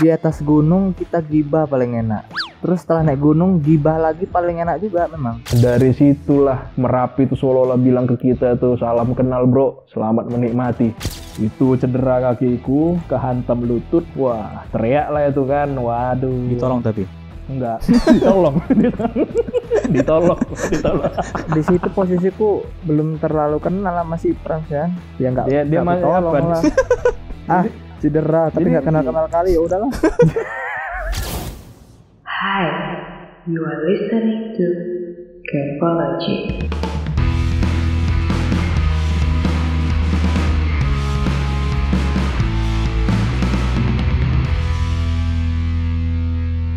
di atas gunung kita gibah paling enak terus setelah naik gunung gibah lagi paling enak juga memang Dari situlah Merapi itu seolah-olah bilang ke kita tuh salam kenal bro, selamat menikmati. Itu cedera kakiku, kehantam lutut, wah teriak lah itu kan, waduh. Ditolong tapi. Enggak, ditolong, ditolong, ditolong. di situ posisiku belum terlalu kenal sama si Frans kan ya nggak Dia- dia nggak masih apa? lah. ah cedera tapi nggak kenal kenal kali ya udahlah Hi, you are listening to Capology.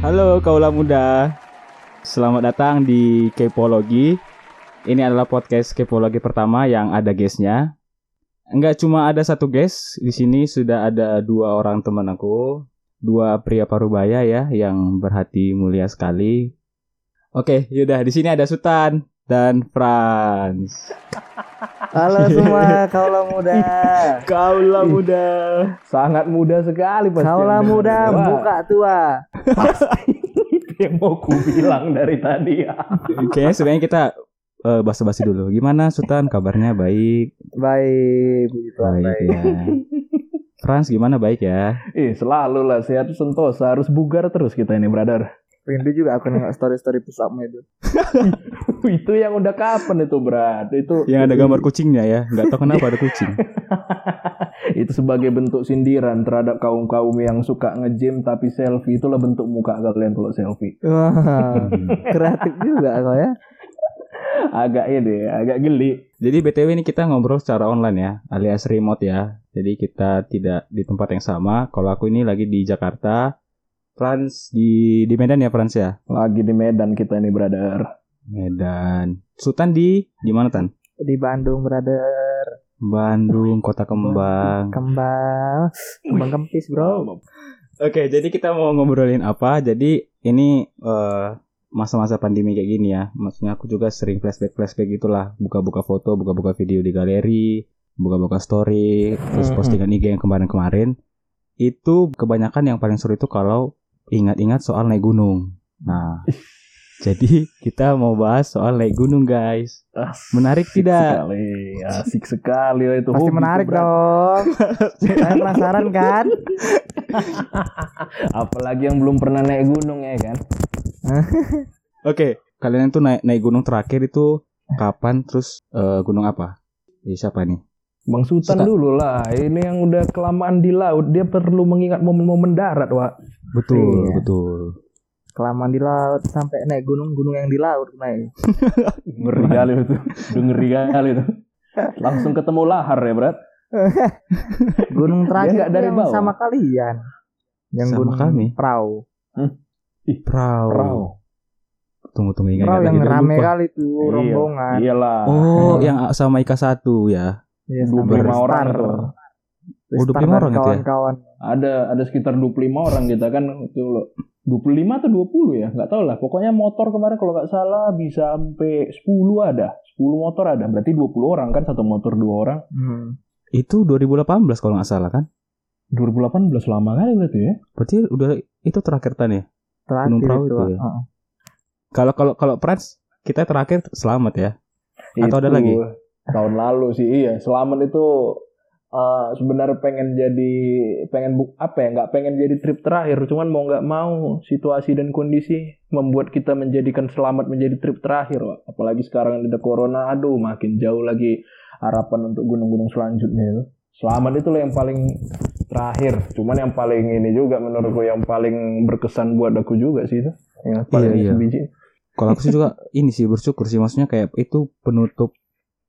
Halo kaula muda. Selamat datang di Kepologi. Ini adalah podcast Kepologi pertama yang ada guestnya. Enggak cuma ada satu guest, di sini sudah ada dua orang teman aku, dua pria parubaya ya yang berhati mulia sekali. Oke, yaudah di sini ada Sultan dan Franz. halo semua kaula muda Kaula muda. Sangat mudah sekali pasti. kaula Anda. muda buka tua Itu yang mau ku bilang dari tadi ya. Kayaknya sebenarnya kita eh, basa-basi dulu. Gimana Sultan? Kabarnya baik. baik Baik baik ya. Franz gimana baik ya? Ih, selalu lah sehat sentosa, harus bugar terus kita ini, brother. rindu juga aku nengok story story pusatmu itu itu yang udah kapan itu, Brat? Itu Yang ada gambar kucingnya ya. Nggak tahu kenapa ada kucing. itu sebagai bentuk sindiran terhadap kaum-kaum yang suka nge-gym tapi selfie itulah bentuk muka kalian kalau selfie. wah kreatif juga kau ya Agak ini, agak geli. Jadi BTW ini kita ngobrol secara online ya, alias remote ya. Jadi kita tidak di tempat yang sama. Kalau aku ini lagi di Jakarta, Franz di di Medan ya Franz ya. Lagi di Medan kita ini, brother. Medan. Sultan di di mana Tan? di Bandung brother Bandung, Kota Kembang. kembang kembang kempis bro Oke, jadi kita mau ngobrolin apa? Jadi ini eh, masa-masa pandemi kayak gini ya. Maksudnya aku juga sering flashback-flashback gitulah. Buka-buka foto, buka-buka video di galeri, buka-buka story, terus postingan IG yang kemarin-kemarin. Itu kebanyakan yang paling seru itu kalau ingat-ingat soal naik gunung. Nah, jadi kita mau bahas soal naik gunung guys. Asik Menarik tidak? Sekali, asik sekali itu. pasti hobi menarik Brat. dong saya penasaran kan Apalagi yang belum pernah naik gunung ya kan. Oke, kalian tuh naik naik gunung terakhir itu kapan? Terus eh, gunung apa? Ini siapa nih? Bang Sultan dulu lah. Ini yang udah kelamaan di laut, dia perlu mengingat momen-momen darat, Wak. Betul, Iya. betul. kelamaan di laut sampai naik gunung gunung yang di laut naik Ngeri kali itu. Udah ngeri kali itu. Langsung ketemu lahar ya, Brat. gunung terakhir tuh dari yang bawah. sama kalian yang Sama gunung kami? perahu Perahu. Perahu. Tunggu tunggu ingat. perahu yang lagi. rame Lupa. kali tuh Iya, rombongan Iyalah. Oh, yang sama Ika satu ya. Iya, 25 sama orang Star. tuh. Oh, 25 Star dan orang itu ya? kawan-kawan Ada ada sekitar 25 orang kita kan itu loh. 25 atau 20 ya? Nggak tahu lah. Pokoknya motor kemarin kalau nggak salah bisa sampai 10 ada. 10 motor ada. Berarti 20 orang kan satu motor dua orang. hmm. Itu 2018 kalau nggak salah kan? 2018 lama kali berarti ya. Berarti udah itu terakhir tan ya. Terakhir Gunung Perahu itu, itu ya? Kalau kalau kalau Prans kita terakhir selamat ya. Atau ada Itu lagi? Tahun lalu sih iya. Selamat itu eh, sebenarnya pengen jadi pengen bu, apa ya nggak pengen jadi trip terakhir cuman mau nggak mau situasi dan kondisi membuat kita menjadikan selamat menjadi trip terakhir Wak. apalagi sekarang ada corona aduh makin jauh lagi harapan untuk gunung-gunung selanjutnya itu selamat itu yang paling terakhir cuman yang paling ini juga menurutku yang paling berkesan buat aku juga sih itu yang paling Iya, iya. sebiji Kalau aku sih juga ini sih bersyukur sih maksudnya kayak itu penutup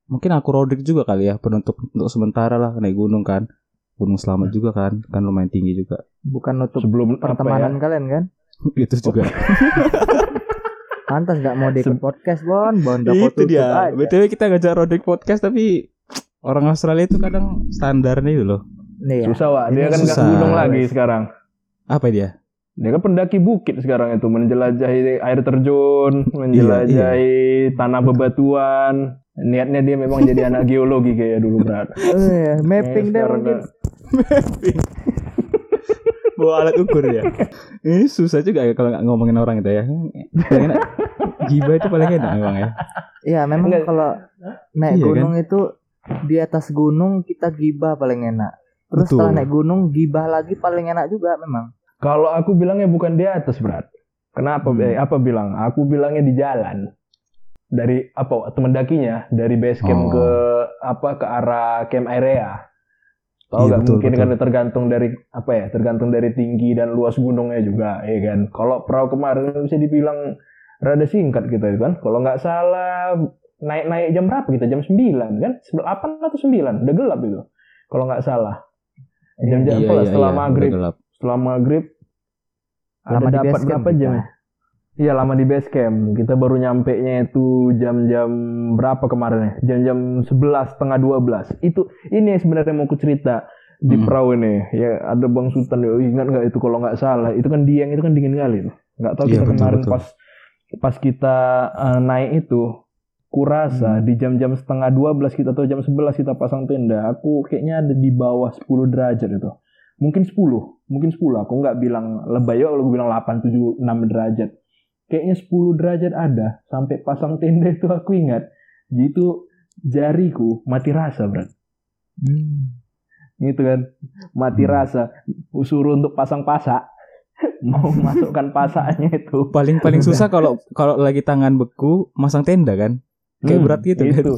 mungkin aku Rodrik juga kali ya penutup untuk sementara lah naik gunung kan. Gunung Selamat juga kan, kan lumayan tinggi juga. bukan nutup sebelum ya, pertemanan kalian kan Itu juga. pantas nggak mau ikut podcast bon bon itu dia. aja. BTW kita ngajak Rodrik podcast tapi orang Australia itu kadang standarnya itu loh. nih ya susah Wak. dia Ini kan susah. gunung lagi sekarang Apa dia? Dia kan pendaki bukit sekarang itu, menjelajahi air terjun, menjelajahi tanah bebatuan. Niatnya dia memang jadi anak geologi kayak dulu berat. Eh, mapping deh sekarang mungkin kan- Bawa alat ukur ya. Ini susah juga ya kalau nggak ngomongin orang itu ya. Paling enak. Gibah itu paling enak memang ya. Iya memang kalau naik Iya, gunung itu di atas gunung kita gibah paling enak. Terus Betul. setelah naik gunung gibah lagi paling enak juga memang. Kalau aku bilangnya bukan di atas, Brat. Kenapa? Hmm. Eh, apa bilang? Aku bilangnya di jalan. Dari apa? Teman dakinya dari base camp Oh. ke apa ke arah camp area. Tahu Iya, betul, Mungkin betul. kan tergantung dari apa ya? Tergantung dari tinggi dan luas gunungnya juga, ya kan. Kalau perahu kemarin bisa dibilang rada singkat kita itu kan. Kalau nggak salah naik-naik jam berapa kita? Jam 9 kan? 8 atau 9? Udah gelap itu. Kalau nggak salah. Jam-jam Iya, lah, iya, setelah iya, maghrib setelah maghrib Lama ada di dapat base camp berapa jam ya? Iya lama di base camp. Kita baru nyampe nya itu jam-jam berapa kemarin ya? Jam-jam 11 setengah 12. Itu ini yang sebenarnya mau aku cerita di Hmm. perahu ini. Ya ada Bang Sultan. Oh, ingat nggak itu kalau nggak salah itu kan Dieng itu kan dingin kali. tuh. Nggak tahu Iya, kita betul, kemarin betul. pas pas kita eh, naik itu kurasa Hmm. di jam-jam setengah 12 kita atau jam 11 kita pasang tenda. Aku kayaknya ada di bawah 10 derajat itu mungkin 10 mungkin 10 aku nggak bilang lebay aku bilang 8, 7, 6 derajat kayaknya 10 derajat ada sampai pasang tenda itu aku ingat gitu jariku mati rasa berat Hmm. gitu kan mati Hmm. rasa suruh untuk pasang pasak mau masukkan pasaknya itu Paling paling susah kalau kalau lagi tangan beku masang tenda kan. Kayak Hmm, berat gitu kan. itu.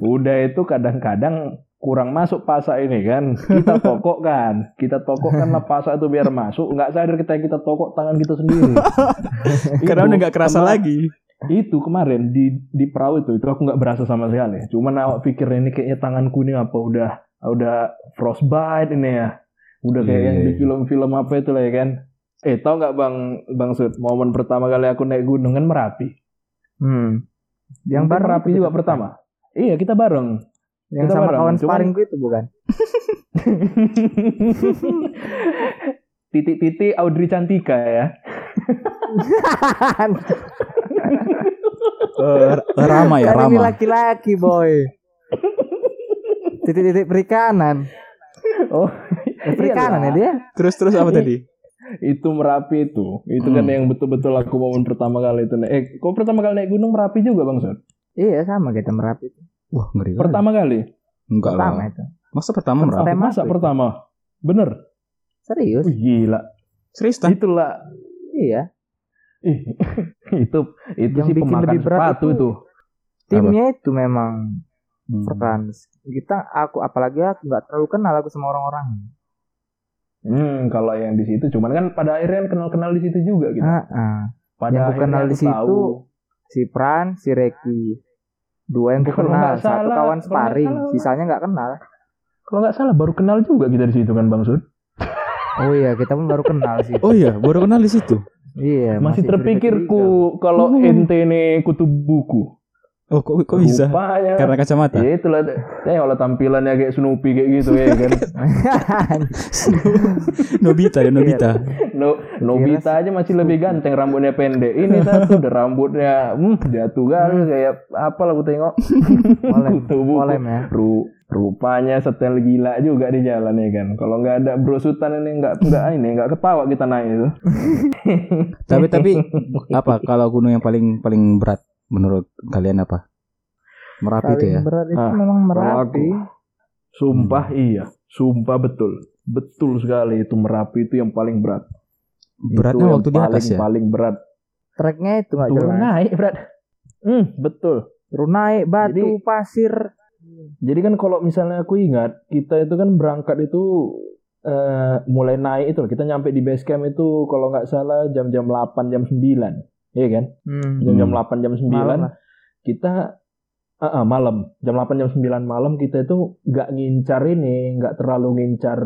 udah itu kadang-kadang kurang masuk pasak ini kan kita tokok kan kita tokokkan lah pasak itu biar masuk nggak sadar kita kita tokok tangan kita sendiri Karena Itu udah nggak kerasa lagi. itu kemarin di di perahu itu itu aku nggak berasa sama sekali cuman awak pikir ini kayaknya tanganku ini apa udah udah frostbite ini ya udah kayak Iya, yang di iya. film-film apa itu lah ya kan eh tau nggak bang bang Sud momen pertama kali aku naik gunung kan merapi Hmm. Yang bareng itu juga kita- pertama iya kita bareng Yang Kita sama bareng, kawan sparring itu bukan? titik-titik Audrey Cantika ya Eh, Rama ya, Kan ini Rama. laki-laki boy. Titik-titik perikanan. oh Eh, perikanan ya dia? Terus terus apa tadi? Itu merapi itu itu kan Hmm. yang betul-betul aku momen pertama kali itu naik eh kok pertama kali naik gunung merapi juga bang Sud Iya sama kita merapi. Wah, ngeri pertama kali Enggak Pertama lah. itu. Masa pertama Pertama. merapi? masa Merapi. pertama bener Serius? Wih, gila Serius tan? itulah Iya. Ih, itu itu Yang sih bikin pemakan lebih berat sepatu itu- itu. Timnya itu memang Hmm. Frans. Kita aku apalagi aku nggak terlalu kenal aku sama orang-orang. Hmm, kalau yang di situ cuman kan pada akhirnya kan kenal-kenal di situ juga gitu. Ah, ah. pada yang aku kenal di situ, tahu. Si Pran, si Reki. Dua yang kenal, nggak satu salah- kawan sparring, salah- sisanya nggak kenal. Kalau nggak salah baru kenal juga kita di situ kan Bang Sud. Oh iya, kita pun baru kenal sih. Oh iya, baru kenal di situ. Iya, Masih curiga-curiga. terpikirku kalau Uh. ente ini kutub buku. Oh, kok kok bisa? Rupanya. Karena kacamata. Ya itulah, tengoklah tampilannya kayak Snoopy kayak gitu ya kan. Nobita ya Nobita. No, Nobita aja masih lebih ganteng rambutnya pendek. Ini satu udah rambutnya hmm, jatuh kali kayak apa lah aku tengok. Olem, Kutu buku. olem ya. Ru- rupanya setel gila juga di jalan ya kan. Kalau nggak ada brosutan ini nggak nggak ini nggak ketawa kita naik itu. tapi tapi apa kalau gunung yang paling paling berat menurut kalian apa? Merapi itu Paling ya. berat itu Ah, memang merapi. Sumpah iya, sumpah betul, betul sekali itu merapi itu yang paling berat. Beratnya Itu yang waktu di atas paling, ya. Paling berat. Treknya itu nggak Turun jelas. naik berat. Hmm, betul. Turun naik batu, Jadi- pasir. Jadi kan kalau misalnya aku ingat, kita itu kan berangkat itu eh, mulai naik itu loh. Kita nyampe di base camp itu kalau nggak salah jam-jam 8 jam 9. Iya kan? Hmm. Jam-jam Hmm. 8 jam 9 Malam lah. kita ah ah, malam jam 8 jam 9 malam kita itu nggak ngincar ini, nggak terlalu ngincar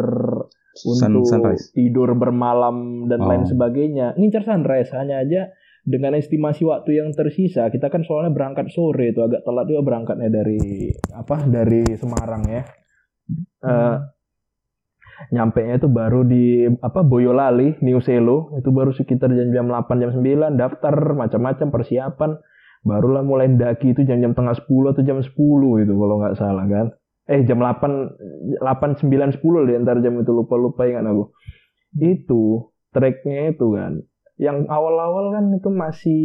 Sun, untuk sunrise. tidur bermalam dan Oh. lain sebagainya. Ngincar sunrise hanya aja dengan estimasi waktu yang tersisa. Kita kan soalnya berangkat sore itu agak telat juga berangkatnya dari apa? Dari Semarang ya. Eh nyampe nya itu baru di apa Boyolali, New Selo itu baru sekitar jam-jam 8 jam 9 daftar macam-macam persiapan barulah mulai daki itu jam-jam tengah 10 atau jam 10 itu kalau nggak salah kan. Eh jam 8 8 9 10 di antara jam itu lupa-lupa ingat aku. itu treknya itu kan yang awal-awal kan itu masih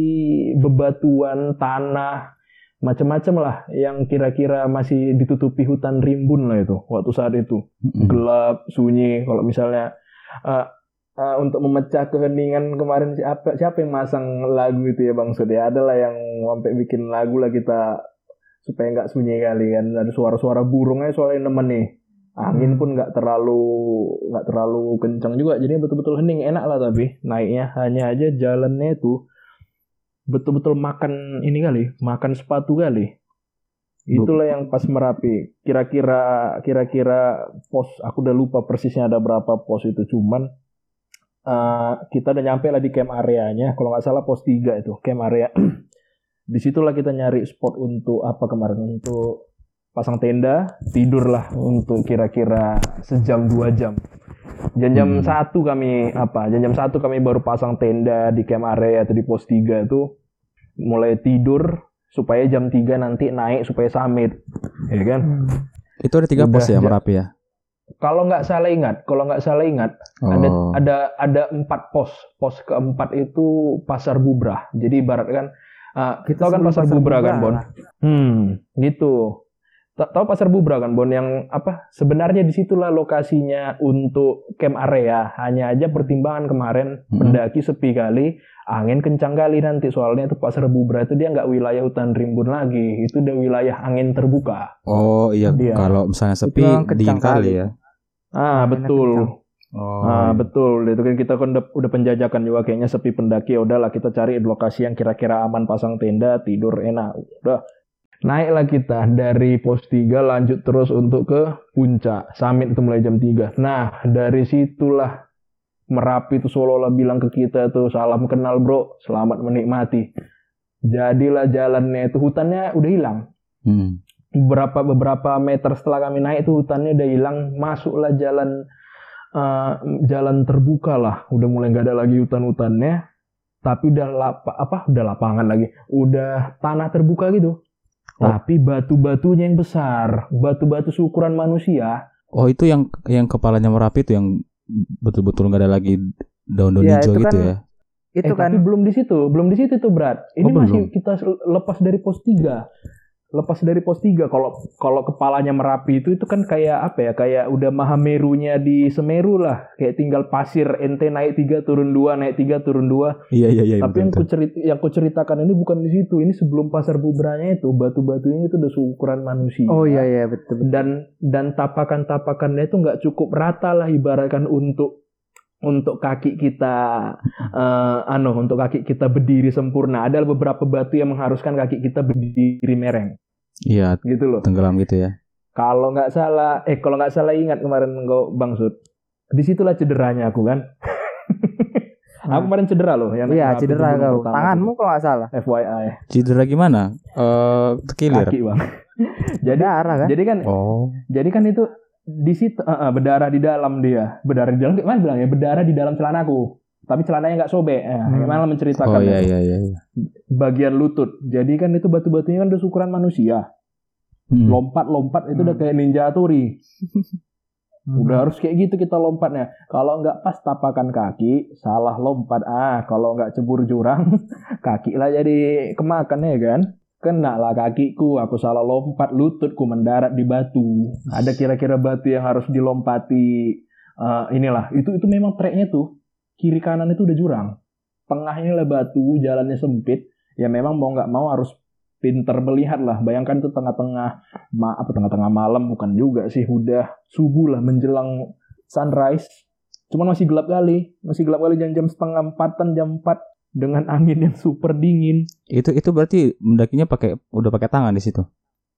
bebatuan tanah macam-macam lah yang kira-kira masih ditutupi hutan rimbun lah itu waktu saat itu. Gelap sunyi. Kalau misalnya eh, eh, untuk memecah keheningan kemarin siapa siapa yang masang lagu itu ya bang Sud ya? Adalah yang sampai bikin lagu lah kita supaya nggak sunyi kali kan. Ada suara-suara burungnya soalnya nemen nih. Angin pun nggak terlalu nggak terlalu kencang juga. Jadi betul-betul hening. Enak lah tapi naiknya. Hanya aja jalannya itu betul-betul makan ini kali makan sepatu kali. Itulah yang pas merapi. Kira-kira kira-kira pos aku udah lupa persisnya ada berapa pos itu. Cuman eh, kita udah nyampe lah di camp areanya. Kalau nggak salah pos 3 itu camp area. Di situlah kita nyari spot untuk apa kemarin? Untuk pasang tenda tidurlah untuk kira-kira sejam dua jam. Jam jam Hmm. satu kami apa jam jam satu kami baru pasang tenda di camp area atau di pos 3 itu mulai tidur supaya jam 3 nanti naik supaya summit ya kan? Itu ada tiga Udah, pos ya Merapi ya. kalau nggak salah ingat kalau nggak salah ingat ada Oh. ada ada empat pos. Pos keempat itu pasar bubrah. Jadi ibarat kan uh, kita kan pasar, pasar bubrah kan Bubrah. Bon? Lah. hmm gitu Ta- tahu pasar bubrah kan bon yang apa sebenarnya di situlah lokasinya untuk camp area hanya aja pertimbangan kemarin Mhm. pendaki sepi kali angin kencang kali nanti soalnya itu pasar bubrah itu dia nggak wilayah hutan rimbun lagi itu udah wilayah angin terbuka Oh iya, Dia. kalau misalnya sepi dingin kali ya. ah betul. Oh. Ah betul, itu kan kita kan udah, udah penjajakan juga kayaknya sepi pendaki ya udahlah kita cari lokasi yang kira-kira aman pasang tenda tidur enak. Udah naiklah kita dari pos 3 lanjut terus untuk ke puncak. Summit itu mulai jam 3. Nah dari situlah Merapi itu seolah-olah bilang ke kita tuh salam kenal bro, selamat menikmati. Jadilah jalannya itu hutannya udah hilang. Hmm. beberapa beberapa meter setelah kami naik itu hutannya udah hilang. Masuklah jalan eh, jalan terbuka lah. Udah mulai nggak ada lagi hutan-hutannya. Tapi udah lapa, apa? Udah lapangan lagi. Udah tanah terbuka gitu Oh. tapi batu-batunya yang besar batu-batu seukuran manusia Oh itu yang yang kepalanya Merapi itu yang betul-betul nggak ada lagi daun-daun Iya, hijau itu gitu kan- ya. Itu eh, kan tapi belum di situ belum di situ tuh berat ini Oh, masih belum. kita lepas dari pos 3 lepas dari pos 3 kalau kalau kepalanya merapi itu itu kan kayak apa ya kayak udah Mahamerunya di Semeru lah kayak tinggal pasir ente naik tiga turun dua naik tiga turun dua Iya iya iya. tapi yang betul, ku cerit- yang ku ceritakan ini bukan di situ ini sebelum pasar bubranya itu batu-batunya itu udah seukuran manusia Oh iya iya betul. betul. dan dan tapakan-tapakannya itu nggak cukup rata lah ibaratkan untuk untuk kaki kita eh anu untuk kaki kita berdiri sempurna ada beberapa batu yang mengharuskan kaki kita berdiri mereng Iya gitu loh tenggelam gitu ya. kalau nggak salah eh kalau nggak salah ingat kemarin engkau bang Sud di situlah cederanya aku kan aku kemarin cedera loh yang Iya cedera kau. Tanganmu kalau nggak salah. FYI Cedera gimana? Eh tekilir. kaki bang jadi Darah kan? jadi kan Oh. Jadi kan itu di situ eh, eh, berdarah di dalam dia. Berdarah di dalam gimana bilangnya? Berdarah di dalam celanaku. Tapi celananya nggak sobek. Eh, Hmm. Gimana menceritakan Oh iya iya iya. iya. bagian lutut. Jadi kan itu batu-batunya kan udah ukuran manusia. Hmm. Lompat-lompat itu udah Hmm. kayak ninja tori. Hmm. Udah harus kayak gitu kita lompatnya. Kalau nggak pas tapakan kaki, salah lompat. Ah, kalau nggak cebur jurang, kaki lah jadi kemakan ya kan. Kena lah kakiku, aku salah lompat, lututku mendarat di batu. Ada kira-kira batu yang harus dilompati. Eh, inilah, itu itu memang treknya tuh kiri kanan itu udah jurang. Tengahnya lah batu, jalannya sempit. Ya memang mau nggak mau harus pinter melihat lah. Bayangkan itu tengah-tengah ma apa tengah-tengah malam bukan juga sih udah subuh lah menjelang sunrise cuman masih gelap kali masih gelap kali jam-jam setengah empatan jam 4 dengan angin yang super dingin. Itu itu berarti mendakinya pakai udah pakai tangan di situ.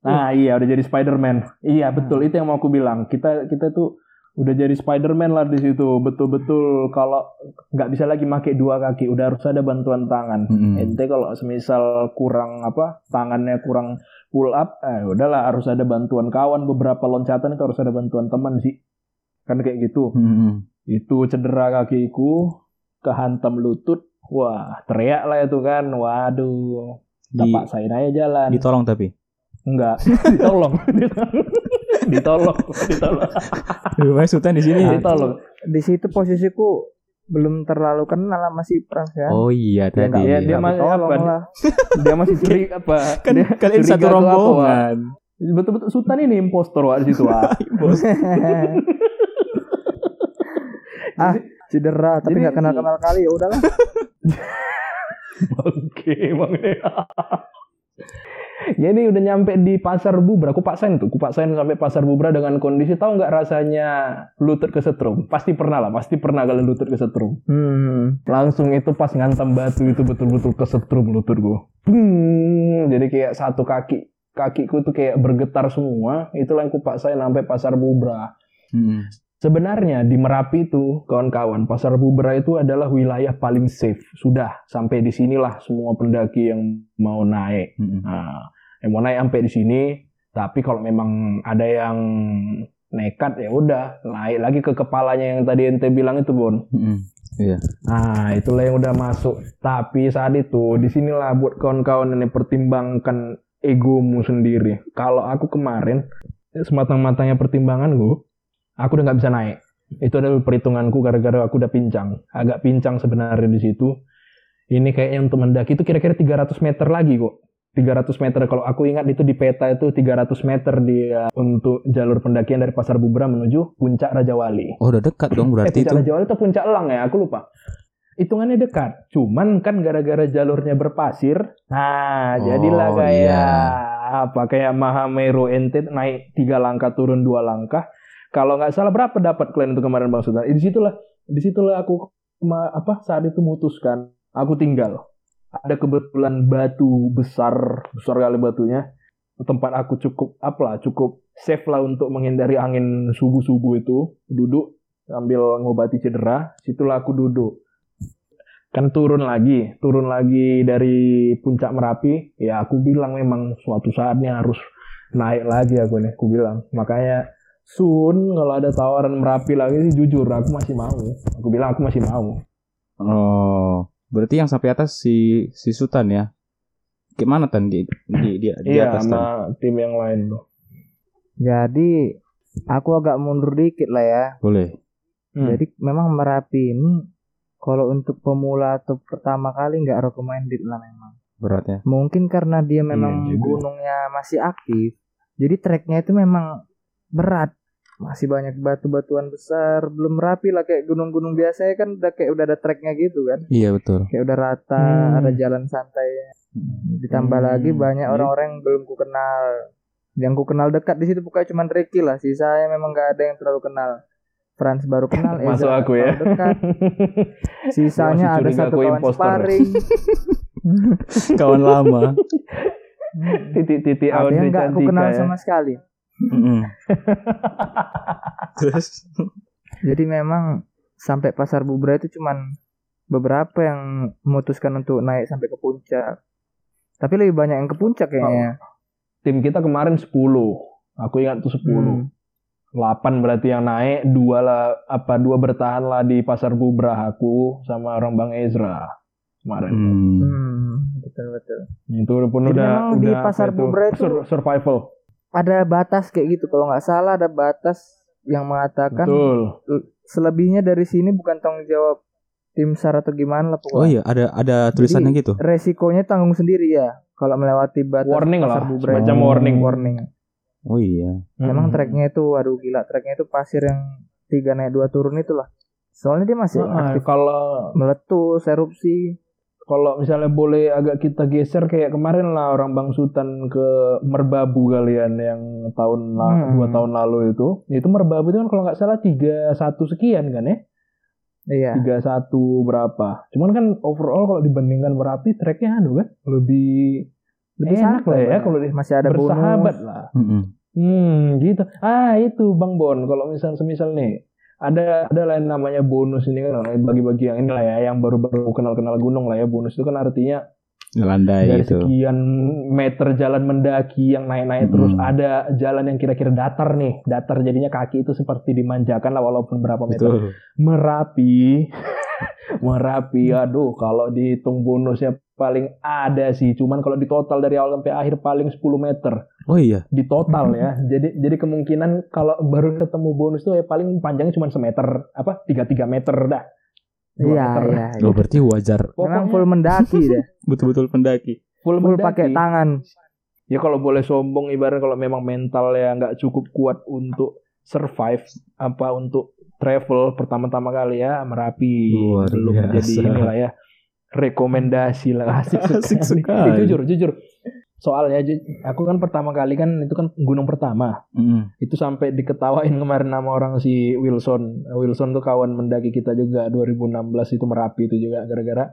nah iya. udah jadi Spider-Man. Iya betul itu yang mau aku bilang. Kita kita tuh udah jadi Spider-Man lah di situ. Betul-betul kalau nggak bisa lagi pakai dua kaki udah harus ada bantuan tangan. Mm-mm. ente kalau semisal kurang apa tangannya kurang pull up eh udahlah harus ada bantuan kawan. Beberapa loncatan itu harus ada bantuan teman sih. Kan kayak gitu. Hmm. itu cedera kakiku kehantam lutut wah teriak lah itu kan waduh paksain aja jalan ditolong tapi. enggak ditolong ditolong ditolong sultan di sini. ditolong di situ posisiku belum terlalu kenal sama si Frans ya. Oh iya Ya, tadi. ya, dia masih apa? lah. Dia masih curi apa? kan dia kalian curiga satu rombongan. Betul-betul Sultan ini impostor Wak, di situ Wak. ah, cedera tapi nggak kenal kenal kali ya udahlah. Oke, Bang. Jadi udah nyampe di pasar Bubra, aku paksain tuh, aku paksain sampai pasar Bubra dengan kondisi tahu nggak rasanya lutut kesetrum? Pasti pernah lah, pasti pernah kalian lutut kesetrum. Hmm. Langsung itu pas ngantem batu itu betul-betul kesetrum lutut gua. Hmm, jadi kayak satu kaki kakiku tuh kayak bergetar semua. Itulah yang aku paksain sampai pasar Bubra. Mm-mm. Sebenarnya di Merapi itu, kawan-kawan, Pasar Bubra itu adalah wilayah paling safe. Sudah, sampai di sinilah semua pendaki yang mau naik. Mm-mm. Nah, yang mau naik sampai di sini, tapi kalau memang ada yang nekat ya udah naik lagi ke kepalanya yang tadi ente bilang itu, Bon. Mm-mm. Nah, itulah yang udah masuk. Tapi saat itu, di sinilah buat kawan-kawan ini pertimbangkan egomu sendiri. Kalau aku kemarin, sematang-matangnya pertimbangan gue, aku udah nggak bisa naik. Itu adalah perhitunganku gara-gara aku udah pincang. Agak pincang sebenarnya di situ. Ini kayaknya untuk mendaki itu kira-kira 300 meter lagi kok. 300 meter kalau aku ingat itu di peta itu 300 meter dia untuk jalur pendakian dari Pasar Bubra menuju Puncak Raja Wali Oh udah dekat dong eh berarti puncak itu. Raja Wali atau puncak Elang ya aku lupa hitungannya dekat cuman kan gara-gara jalurnya berpasir nah Oh, jadilah kayak iya. apa kayak Mahameru ente naik tiga langkah turun dua langkah kalau nggak salah berapa dapat kalian itu kemarin bang Sultan Eh, di situlah di situlah aku ma- apa saat itu memutuskan aku tinggal. Ada kebetulan batu besar besar kali batunya. Tempat aku cukup apalah cukup safe lah untuk menghindari angin subuh subuh itu. Duduk sambil ngobati cedera situlah aku duduk. Kan turun lagi turun lagi dari puncak merapi. Ya aku bilang memang suatu saatnya harus naik lagi aku nih aku bilang. Makanya Sun kalau ada tawaran merapi lagi sih jujur aku masih mau aku bilang aku masih mau Oh, berarti yang sampai atas si si Sultan ya? Gimana tan di di di, di iya atas sama tim yang lain tuh Jadi aku agak mundur dikit lah ya. Boleh. Hmm. Jadi memang Merapi ini kalau untuk pemula atau pertama kali nggak recommended lah memang. Beratnya. Mungkin karena dia memang Iya gunungnya masih aktif. Jadi treknya itu memang berat. Masih banyak batu-batuan besar, belum rapi lah kayak gunung-gunung biasa ya kan udah kayak udah ada treknya gitu kan. Iya betul. Kayak udah rata, Hmm. ada jalan santai. Ditambah Hmm, lagi banyak orang-orang yang belum ku kenal. Yang ku kenal dekat di situ pokoknya cuma Ricky lah. Sisanya memang nggak ada yang terlalu kenal. Frans baru kenal, masuk Eza aku ya dekat. Sisanya ada satu kawan impostor. sparring. Kawan lama. titik-titik ada yang nggak aku kenal ya. sama sekali. Mm-mm. Terus Jadi memang sampai pasar Bubra itu cuman beberapa yang memutuskan untuk naik sampai ke puncak. Tapi lebih banyak yang ke puncak kayaknya. tim kita kemarin 10 aku ingat tuh 10 Hmm. 8 berarti yang naik dua lah apa dua bertahan lah di pasar Bubra aku sama orang Bang Ezra kemarin hmm. Hmm, betul betul. itu pun Jadi udah memang di udah pasar Bubra itu- sur- survival Ada batas kayak gitu kalau nggak salah ada batas yang mengatakan betul selebihnya dari sini bukan tanggung jawab tim SAR atau gimana lah Oh pokoknya. iya ada ada tulisannya gitu. Resikonya tanggung sendiri ya kalau melewati batas Warning pasar lah, Bubra. semacam itu. warning. Warning. Oh iya. Memang Mm-mm. treknya itu waduh gila treknya itu pasir yang tiga naik dua turun itulah. Soalnya dia masih Nah, aktif kalau meletus, erupsi. Kalau misalnya boleh agak kita geser kayak kemarin lah orang Bang Sultan ke Merbabu kalian yang tahun Hmm. dua tahun lalu itu itu Merbabu itu kan kalau nggak salah tiga satu sekian kan ya Iya. tiga satu berapa cuman kan overall kalau dibandingkan Merapi treknya anu kan lebih Lebih enak santai, lah ya Bang. kalau di- masih ada bersahabat bonus. lah Mm-mm. hmm gitu ah itu Bang Bon kalau misal semisal nih ada ada lain namanya bonus ini kan bagi-bagi yang ini lah ya yang baru-baru kenal-kenal gunung lah ya. Bonus itu kan artinya Landai dari itu. sekian meter jalan mendaki yang naik-naik Hmm. terus ada jalan yang kira-kira datar nih. Datar jadinya kaki itu seperti dimanjakan lah walaupun berapa meter. Betul. merapi. Merapi. Aduh kalau dihitung bonusnya paling ada sih. Cuman kalau di total dari awal sampai akhir paling 10 meter Oh iya. di total ya. Jadi jadi kemungkinan kalau baru ketemu bonus tuh ya paling panjangnya cuma semeter apa tiga tiga meter dah. Iya, iya. Oh berarti wajar. Memang Pokoknya full mendaki deh. Betul-betul pendaki. full, full pakai tangan. Ya kalau boleh sombong ibarat kalau memang mental ya nggak cukup kuat untuk survive apa untuk travel pertama-tama kali ya Merapi Luar belum biasa. jadi inilah ya rekomendasi lah asik, Asik sekali. sekali. Eh, jujur jujur soalnya aku kan pertama kali kan itu kan gunung pertama Mm. itu sampai diketawain kemarin nama orang si Wilson Wilson tuh kawan mendaki kita juga 2016 itu Merapi itu juga gara-gara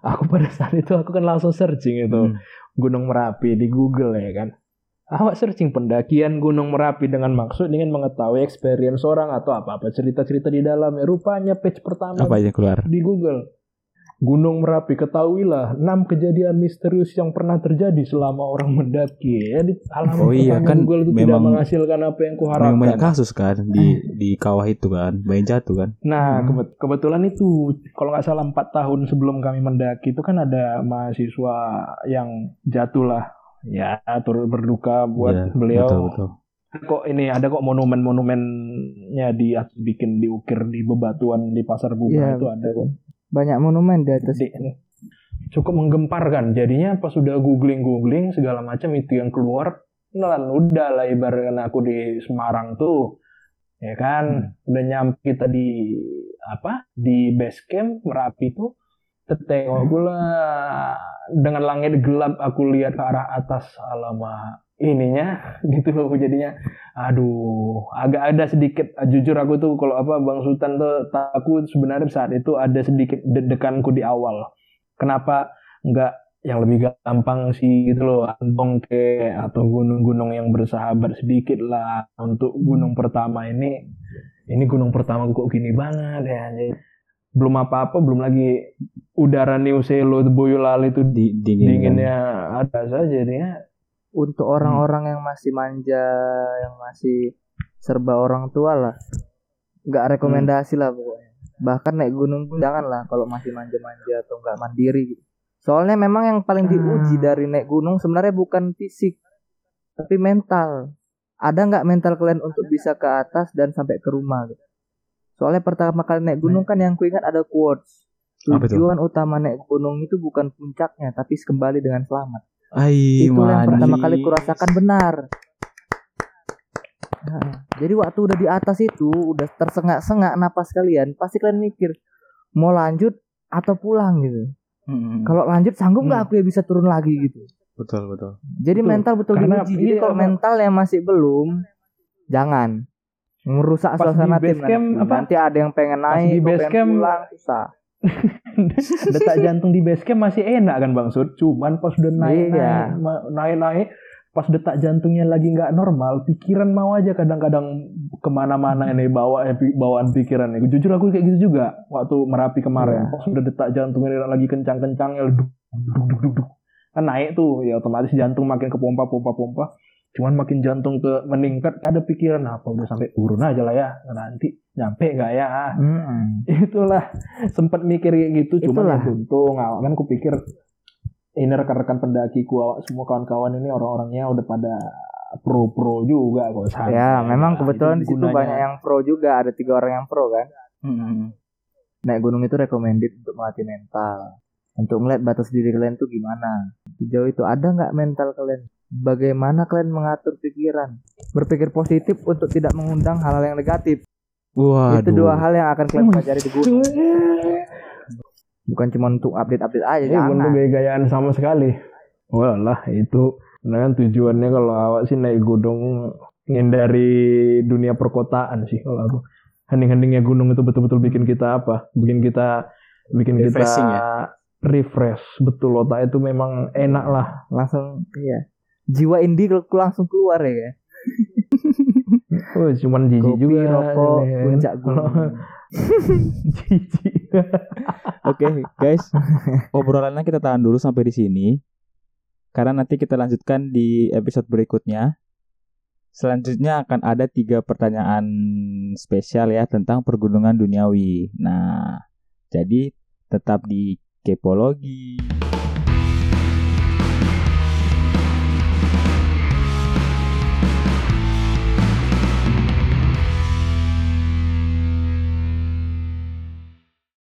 aku pada saat itu aku kan langsung searching itu Mm. Gunung Merapi di Google ya kan. Awak searching pendakian Gunung Merapi dengan maksud ingin mengetahui experience orang atau apa-apa cerita-cerita di dalamnya. Rupanya page pertama Apa yang keluar? di Google. Gunung Merapi, ketahuilah 6 kejadian misterius yang pernah terjadi selama orang mendaki. Ya, di halaman Oh iya, kan Google itu tidak memang- menghasilkan apa yang Memang banyak kuharapkan. kasus kan di di kawah itu kan, banyak jatuh kan. Nah, Hmm. kebet- kebetulan itu kalau nggak salah empat tahun sebelum kami mendaki itu kan ada mahasiswa yang jatuh lah. Ya, turut berduka buat Iya, beliau. Betul betul. Kok ini ada kok monumen-monumennya di bikin diukir di bebatuan di Pasar Bunga Iya, itu ada kok. Banyak monumen di atas. Di- cukup menggemparkan. Jadinya pas sudah googling-googling segala macam itu yang keluar, nah udah lah ibaratkan aku di Semarang tuh, ya kan, udah nyampe kita di apa? Di base camp Merapi tuh, tetengok pula dengan langit gelap aku lihat ke arah atas. Alamak ininya gitu loh jadinya aduh agak ada sedikit jujur aku tuh kalau apa Bang Sultan tuh takut sebenarnya saat itu ada sedikit deg-deganku di awal. Kenapa nggak yang lebih gampang sih gitu loh Antong ke atau gunung-gunung yang bersahabat sedikit lah untuk gunung pertama ini. Ini gunung pertama kok gini banget ya Jadi, belum apa-apa belum lagi udara New Selo Boyolali itu Di dingin. dinginnya ada saja jadinya Untuk orang-orang yang masih manja, yang masih serba orang tua lah. Nggak rekomendasi lah pokoknya. Bahkan naik gunung pun jangan lah kalau masih manja-manja atau nggak mandiri gitu. Soalnya memang yang paling diuji Ah. dari naik gunung sebenarnya bukan fisik, tapi mental. Ada nggak mental kalian untuk bisa ke atas dan sampai ke rumah gitu? Soalnya pertama kali naik gunung kan yang kuingat ada quotes. Tujuan utama naik gunung itu bukan puncaknya, tapi kembali dengan selamat. Ai, Itulah yang pertama kali kurasakan benar. Nah, jadi waktu udah di atas itu udah tersengak-sengak napas kalian, pasti kalian mikir mau lanjut atau pulang gitu. Mm-mm. Kalau lanjut sanggup nggak Hmm. aku ya bisa turun lagi gitu. betul betul. Jadi Betul. mental betul Karena diuji. Jadi kalau mental yang masih belum, jangan merusak Pas suasana tim camp, nanti. apa? Nanti ada yang pengen Pas naik, di kok base pengen camp, pulang, susah. detak jantung di base camp masih enak kan Bang Sud cuman pas udah naik Iya. naik naik naik pas detak jantungnya lagi nggak normal pikiran mau aja kadang-kadang ke mana-mana ini bawa eh, bawaan pikiran jujur aku kayak gitu juga waktu merapi kemarin Iya. pas udah detak jantungnya lagi kencang-kencangnya duk, duk, duk, duk, duk. kan naik tuh ya otomatis jantung makin ke pompa pompa pompa cuman makin jantung ke meningkat ada pikiran apa udah sampai turun aja lah ya nanti nyampe nggak ya Mm-mm. itulah sempat mikir kayak gitu Itulah. cuma ya untung awak kan kupikir ini rekan-rekan pendakiku awak semua kawan-kawan ini orang-orangnya udah pada pro-pro juga kok santai Ya, memang lah. kebetulan Itu di situ banyak yang pro juga, ada tiga orang yang pro kan. Mm-mm. naik gunung itu recommended untuk melatih mental untuk melihat batas diri kalian tuh gimana sejauh itu ada nggak mental kalian bagaimana kalian mengatur pikiran berpikir positif untuk tidak mengundang hal-hal yang negatif Waduh. itu dua hal yang akan kalian pelajari di gunung bukan cuma untuk update-update aja Ini bukan gaya-gayaan sama sekali. Walah itu. Nah kan tujuannya kalau awak sih naik gunung ngindari dunia perkotaan sih kalau aku. Hening-heningnya gunung itu betul-betul bikin kita apa? Bikin kita bikin Refreshing kita refresh. Betul otak itu memang enak lah. langsung iya jiwa indie kalau langsung keluar ya? Oh, cuman jijik juga. rokok puncak Kalau gunung jijik. Oke, guys. Obrolannya kita tahan dulu sampai di sini. Karena nanti kita lanjutkan di episode berikutnya. Selanjutnya akan ada tiga pertanyaan spesial ya tentang pergunungan duniawi. Nah, jadi tetap di Kepologi.